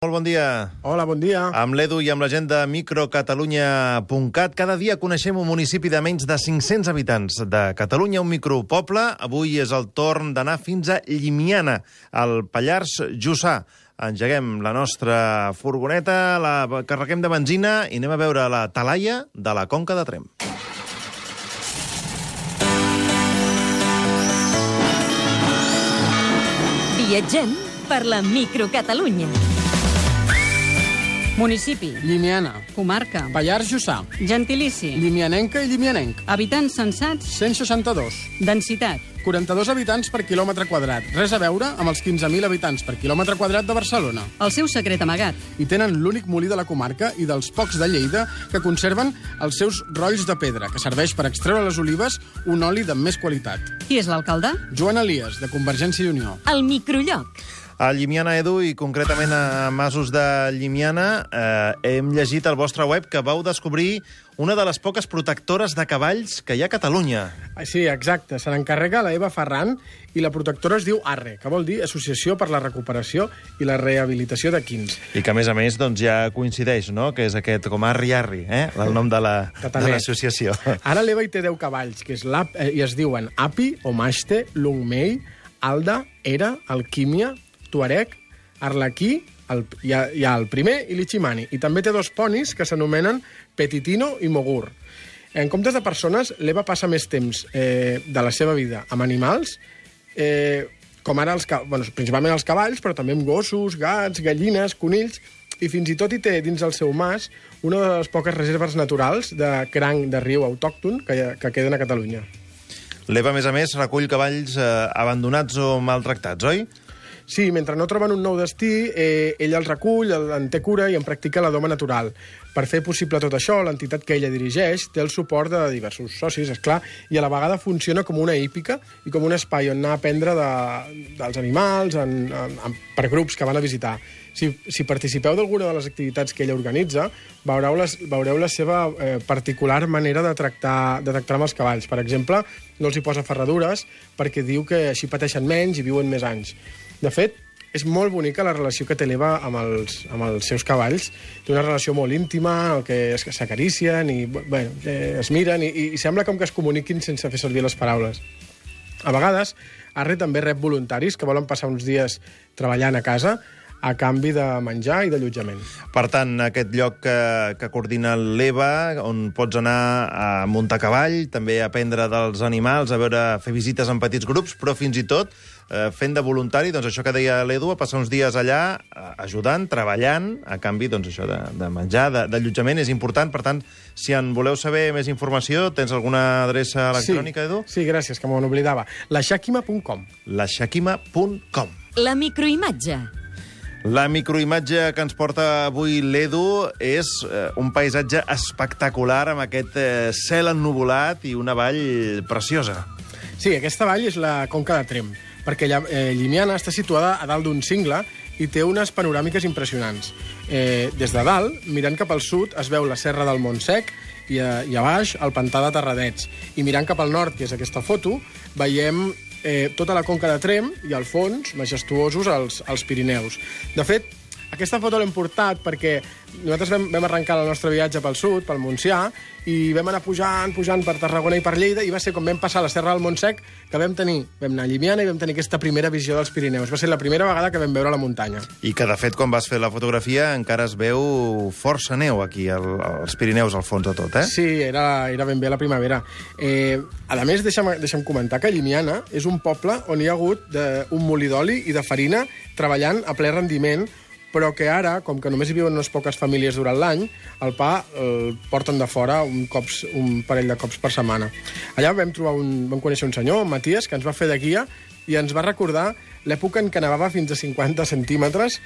Molt bon dia. Hola, bon dia. Amb l'Edu i amb la gent de microcatalunya.cat, cada dia coneixem un municipi de menys de 500 habitants de Catalunya, un micropoble. Avui és el torn d'anar fins a Llimiana, al Pallars Jussà. Engeguem la nostra furgoneta, la carreguem de benzina i anem a veure la talaia de la Conca de Trem. Viatgem per la microcatalunya. Municipi, Llimiana, comarca, Pallars Jussà, gentilici, Llimianenca i Llimianenc, habitants censats, 162, densitat, 42 habitants per quilòmetre quadrat, res a veure amb els 15.000 habitants per quilòmetre quadrat de Barcelona. el seu secret amagat, I tenen l'únic molí de la comarca i dels pocs de Lleida que conserven els seus rolls de pedra, que serveix per extreure les olives un oli de més qualitat. qui és l'alcalde? Joan Elias, de Convergència i Unió. El microlloc. A Llimiana, Edu, i concretament a Masos de Llimiana, eh, hem llegit al vostre web que vau descobrir una de les poques protectores de cavalls que hi ha a Catalunya. Ah, Sí, exacte. Se n'encarrega la Eva Ferran i la protectora es diu ARRE, que vol dir Associació per la Recuperació i la Rehabilitació de Quins. I que, a més a més, doncs, ja coincideix, no?, que és aquest com Arri Arri, eh?, el nom de la- de l'associació. Ara l'Eva hi té 10 cavalls, que és l'Ap, eh, i es diuen Api, Omaste, Lungmei, Alda, Era, Alquímia, Tuareg, Arlequí, el, hi, ha, hi ha el primer i l'Ichimani. I també té dos ponis que s'anomenen Petitino i Mogur. En comptes de persones, l'Eva passa més temps eh, de la seva vida amb animals, eh, com ara els, bueno, principalment els cavalls, però també amb gossos, gats, gallines, conills, i fins i tot hi té dins el seu mas una de les poques reserves naturals de cranc de riu autòcton que, que queden a Catalunya. L'Eva, a més a més, recull cavalls eh, abandonats o maltractats, oi? Sí, mentre no troben un nou destí, eh, ella els recull, en té cura i en practica la doma natural. Per fer possible tot això, l'entitat que ella dirigeix té el suport de diversos socis, és clar, i a la vegada funciona com una hípica i com un espai on anar a aprendre de, dels animals en, en, en, per grups que van a visitar. Si, si participeu d'alguna de les activitats que ella organitza, veureu, les, veureu la seva eh, particular manera de tractar, de tractar amb els cavalls. Per exemple, no els hi posa ferradures perquè diu que així pateixen menys i viuen més anys. De fet, és molt bonica la relació que té l'Eva amb, els, amb els seus cavalls. Té una relació molt íntima, el que s'acaricien i bueno, eh, es miren i, i sembla com que es comuniquin sense fer servir les paraules. A vegades, Arre també rep voluntaris que volen passar uns dies treballant a casa a canvi de menjar i d'allotjament. Per tant, aquest lloc que, que coordina l'EVA, on pots anar a muntar a cavall, també a aprendre dels animals, a veure, fer visites en petits grups, però fins i tot eh, fent de voluntari, doncs això que deia l'Edu, a passar uns dies allà ajudant, treballant, a canvi doncs això de, de menjar, de- d'allotjament, és important. Per tant, si en voleu saber més informació, tens alguna adreça electrònica, sí, Edu? Sí, gràcies, que me n'oblidava. laixaquima.com laixaquima.com La microimatge. La microimatge que ens porta avui l'Edu és eh, un paisatge espectacular amb aquest eh, cel ennuvolat i una vall preciosa. Sí, aquesta vall és la Conca de Trem, perquè eh, Llimiana està situada a dalt d'un cingle i té unes panoràmiques impressionants. Eh, des de dalt, mirant cap al sud, es veu la serra del Montsec i a, i a baix el pantà de Terradets. I mirant cap al nord, que és aquesta foto, veiem eh, tota la Conca de Trem i al fons, majestuosos, els, els Pirineus. De fet, aquesta foto l'hem portat perquè nosaltres vam, vam arrencar el nostre viatge pel sud, pel Montsià, i vam anar pujant, pujant per Tarragona i per Lleida, i va ser com vam passar la Serra del Montsec, que vam tenir, vam anar a Llimiana i vam tenir aquesta primera visió dels Pirineus. Va ser la primera vegada que vam veure la muntanya. I que, de fet, quan vas fer la fotografia encara es veu força neu aquí, al, als Pirineus, al fons de tot, eh? Sí, era, era ben bé la primavera. Eh, a més, deixa'm, deixa'm comentar que Llimiana és un poble on hi ha hagut de, un molí d'oli i de farina treballant a ple rendiment, però que ara, com que només hi viuen unes poques famílies durant l'any, el pa el porten de fora un, cops, un parell de cops per setmana. Allà vam, trobar un, vam conèixer un senyor, en Matías, que ens va fer de guia i ens va recordar l'època en què nevava fins a 50 centímetres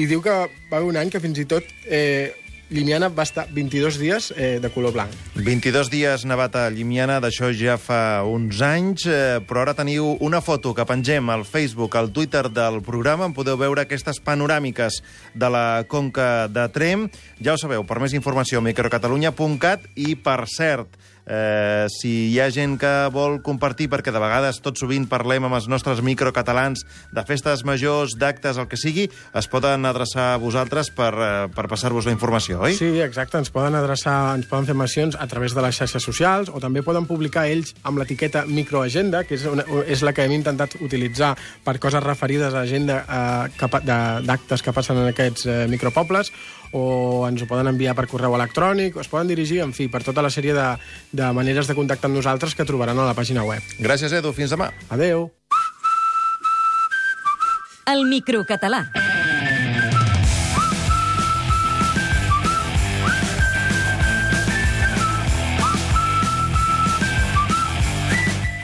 i diu que va haver un any que fins i tot eh, Llimiana va estar 22 dies eh, de color blanc. 22 dies nevat a Llimiana, d'això ja fa uns anys, eh, però ara teniu una foto que pengem al Facebook, al Twitter del programa, en podeu veure aquestes panoràmiques de la Conca de Trem. Ja ho sabeu, per més informació, microcatalunya.cat i, per cert, Eh, si hi ha gent que vol compartir, perquè de vegades tot sovint parlem amb els nostres microcatalans de festes majors, d'actes, el que sigui, es poden adreçar a vosaltres per, eh, per passar-vos la informació, oi? Sí, exacte, ens poden adreçar, ens poden fer mencions a través de les xarxes socials o també poden publicar ells amb l'etiqueta microagenda, que és, una, és la que hem intentat utilitzar per coses referides a agenda eh, d'actes que passen en aquests eh, micropobles o ens ho poden enviar per correu electrònic, o es poden dirigir, en fi, per tota la sèrie de, de maneres de contactar amb nosaltres que trobaran a la pàgina web. Gràcies, Edu. Fins demà. Adeu! El microcatalà.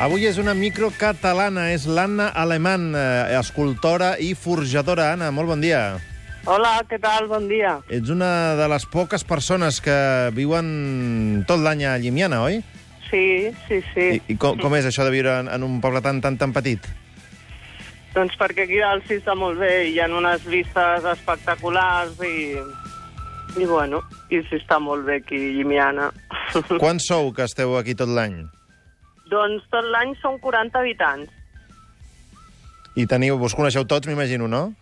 Avui és una microcatalana, és l'Anna Alemán, eh, escultora i forjadora. Anna, molt bon dia. Hola, què tal? Bon dia. Ets una de les poques persones que viuen tot l'any a Llimiana, oi? Sí, sí, sí. I, i com, com és això de viure en, en un poble tan, tan, tan petit? Doncs perquè aquí dalt sí està molt bé, hi ha unes vistes espectaculars i, i bueno, i sí està molt bé aquí, Llimiana. Quants sou que esteu aquí tot l'any? doncs tot l'any són 40 habitants. I teniu, vos coneixeu tots, m'imagino, no?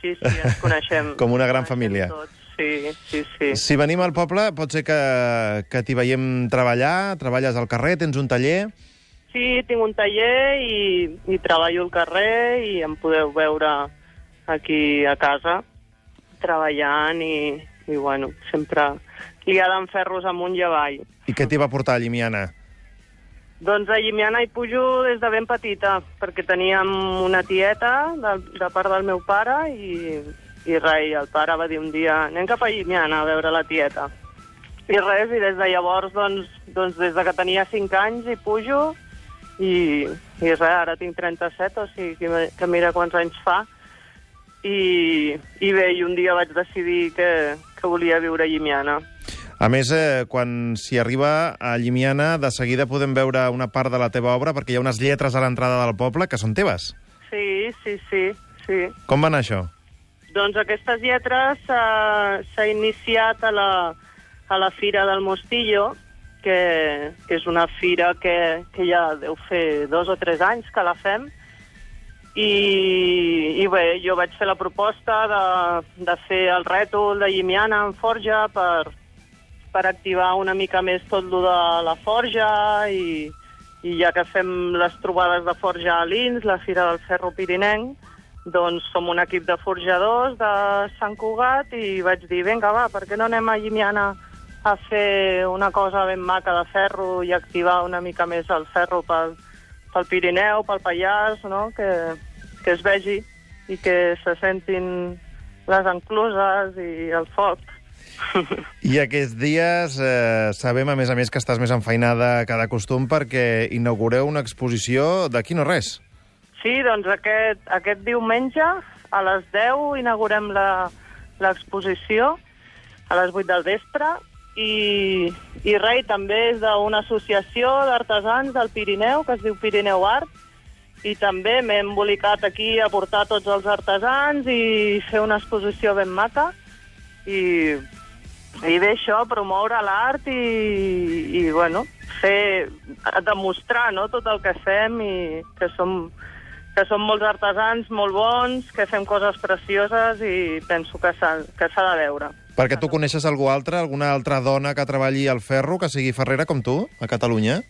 Sí, sí, ens coneixem. Com una gran família. Tots. Sí, sí, sí. Si venim al poble, pot ser que, que t'hi veiem treballar, treballes al carrer, tens un taller... Sí, tinc un taller i, i treballo al carrer i em podeu veure aquí a casa treballant i, i bueno, sempre liada amb ferros amunt i avall. I què t'hi va portar Llimiana? Doncs a Llimiana hi pujo des de ben petita, perquè teníem una tieta de, de part del meu pare i, i res, i el pare va dir un dia anem cap a Llimiana a veure la tieta. I res, i des de llavors, doncs, doncs des de que tenia 5 anys hi pujo i, i res, ara tinc 37, o sigui que, que mira quants anys fa. I, I bé, i un dia vaig decidir que, que volia viure a Llimiana. A més, eh, quan s'hi arriba a Llimiana, de seguida podem veure una part de la teva obra, perquè hi ha unes lletres a l'entrada del poble que són teves. Sí, sí, sí, sí. Com va anar això? Doncs aquestes lletres s'ha s'ha iniciat a la, a la Fira del Mostillo, que, que és una fira que, que ja deu fer dos o tres anys que la fem, i, i bé, jo vaig fer la proposta de, de fer el rètol de Llimiana en forja per, per activar una mica més tot lo de la forja i, i ja que fem les trobades de forja a l'Ins, la Fira del Ferro Pirinenc, doncs som un equip de forjadors de Sant Cugat i vaig dir, vinga, va, per què no anem a Llimiana a fer una cosa ben maca de ferro i activar una mica més el ferro pel, pel Pirineu, pel Pallars, no? que, que es vegi i que se sentin les encluses i el foc. I aquests dies eh, sabem, a més a més, que estàs més enfeinada que de costum perquè inaugureu una exposició d'aquí no res. Sí, doncs aquest, aquest diumenge a les 10 inaugurem l'exposició a les 8 del vespre i, i res, també és d'una associació d'artesans del Pirineu que es diu Pirineu Art i també m'he embolicat aquí a portar tots els artesans i fer una exposició ben maca i, i bé, això, promoure l'art i, i, bueno, fer, demostrar no, tot el que fem i que som, que som molts artesans molt bons, que fem coses precioses i penso que s'ha que s'ha de veure. Perquè tu coneixes algú altre, alguna altra dona que treballi al ferro, que sigui ferrera com tu, a Catalunya?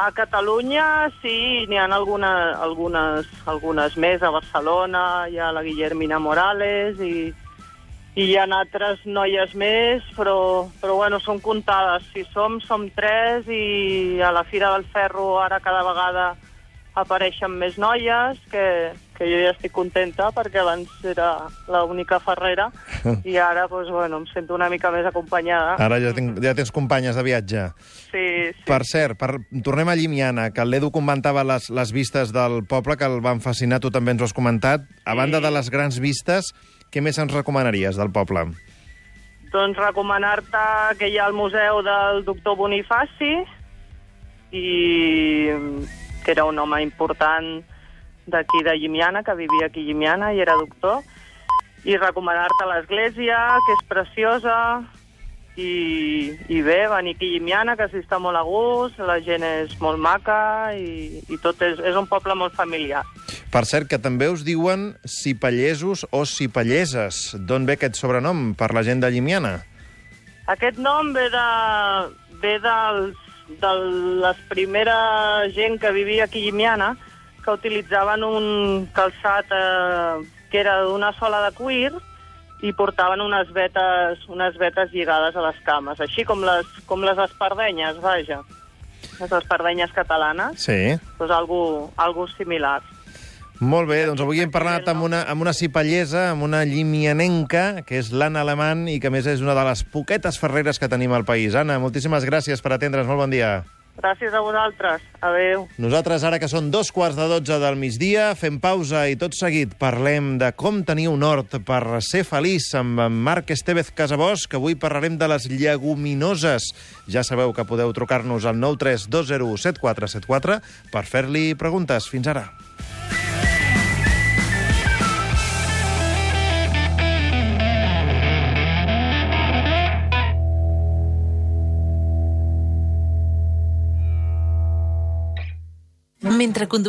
A Catalunya sí, n'hi ha alguna, algunes, algunes més. A Barcelona hi ha la Guillermina Morales i, i hi ha altres noies més, però, però bueno, són comptades. Si som, som tres i a la Fira del Ferro ara cada vegada apareixen més noies, que, que jo ja estic contenta perquè abans era l'única ferrera i ara doncs, bueno, em sento una mica més acompanyada. Ara ja, tinc, ja tens companyes de viatge. Sí, sí. Per cert, per, tornem a Llimiana, que l'Edu comentava les, les vistes del poble, que el van fascinar, tu també ens ho has comentat. A banda de les grans vistes, què més ens recomanaries del poble? Doncs recomanar-te que hi ha el museu del doctor Bonifaci i que era un home important d'aquí de Llimiana, que vivia aquí a Llimiana i era doctor, i recomanar-te l'església, que és preciosa, i, i bé, venir aquí a Llimiana, que s'hi està molt a gust, la gent és molt maca i, i tot és, és un poble molt familiar. Per cert, que també us diuen cipallesos o cipalleses. D'on ve aquest sobrenom per la gent de Llimiana? Aquest nom ve de, ve dels, de les primera gent que vivia aquí a Llimiana, que utilitzaven un calçat eh, que era d'una sola de cuir i portaven unes vetes, unes vetes lligades a les cames, així com les, com les espardenyes, vaja. Les espardenyes catalanes, Sí. doncs algo, algo similar. Molt bé, doncs avui hem parlat amb una, amb una cipallesa, amb una llimianenca, que és l'Anna Alemany, i que més és una de les poquetes ferreres que tenim al país. Anna, moltíssimes gràcies per atendre's. Molt bon dia. Gràcies a vosaltres. Adéu. Nosaltres, ara que són dos quarts de dotze del migdia, fem pausa i tot seguit parlem de com tenir un hort per ser feliç amb en Marc Estevez Casabós, que avui parlarem de les lleguminoses. Ja sabeu que podeu trucar-nos al 932017474 per fer-li preguntes. Fins ara. Mentre condueixes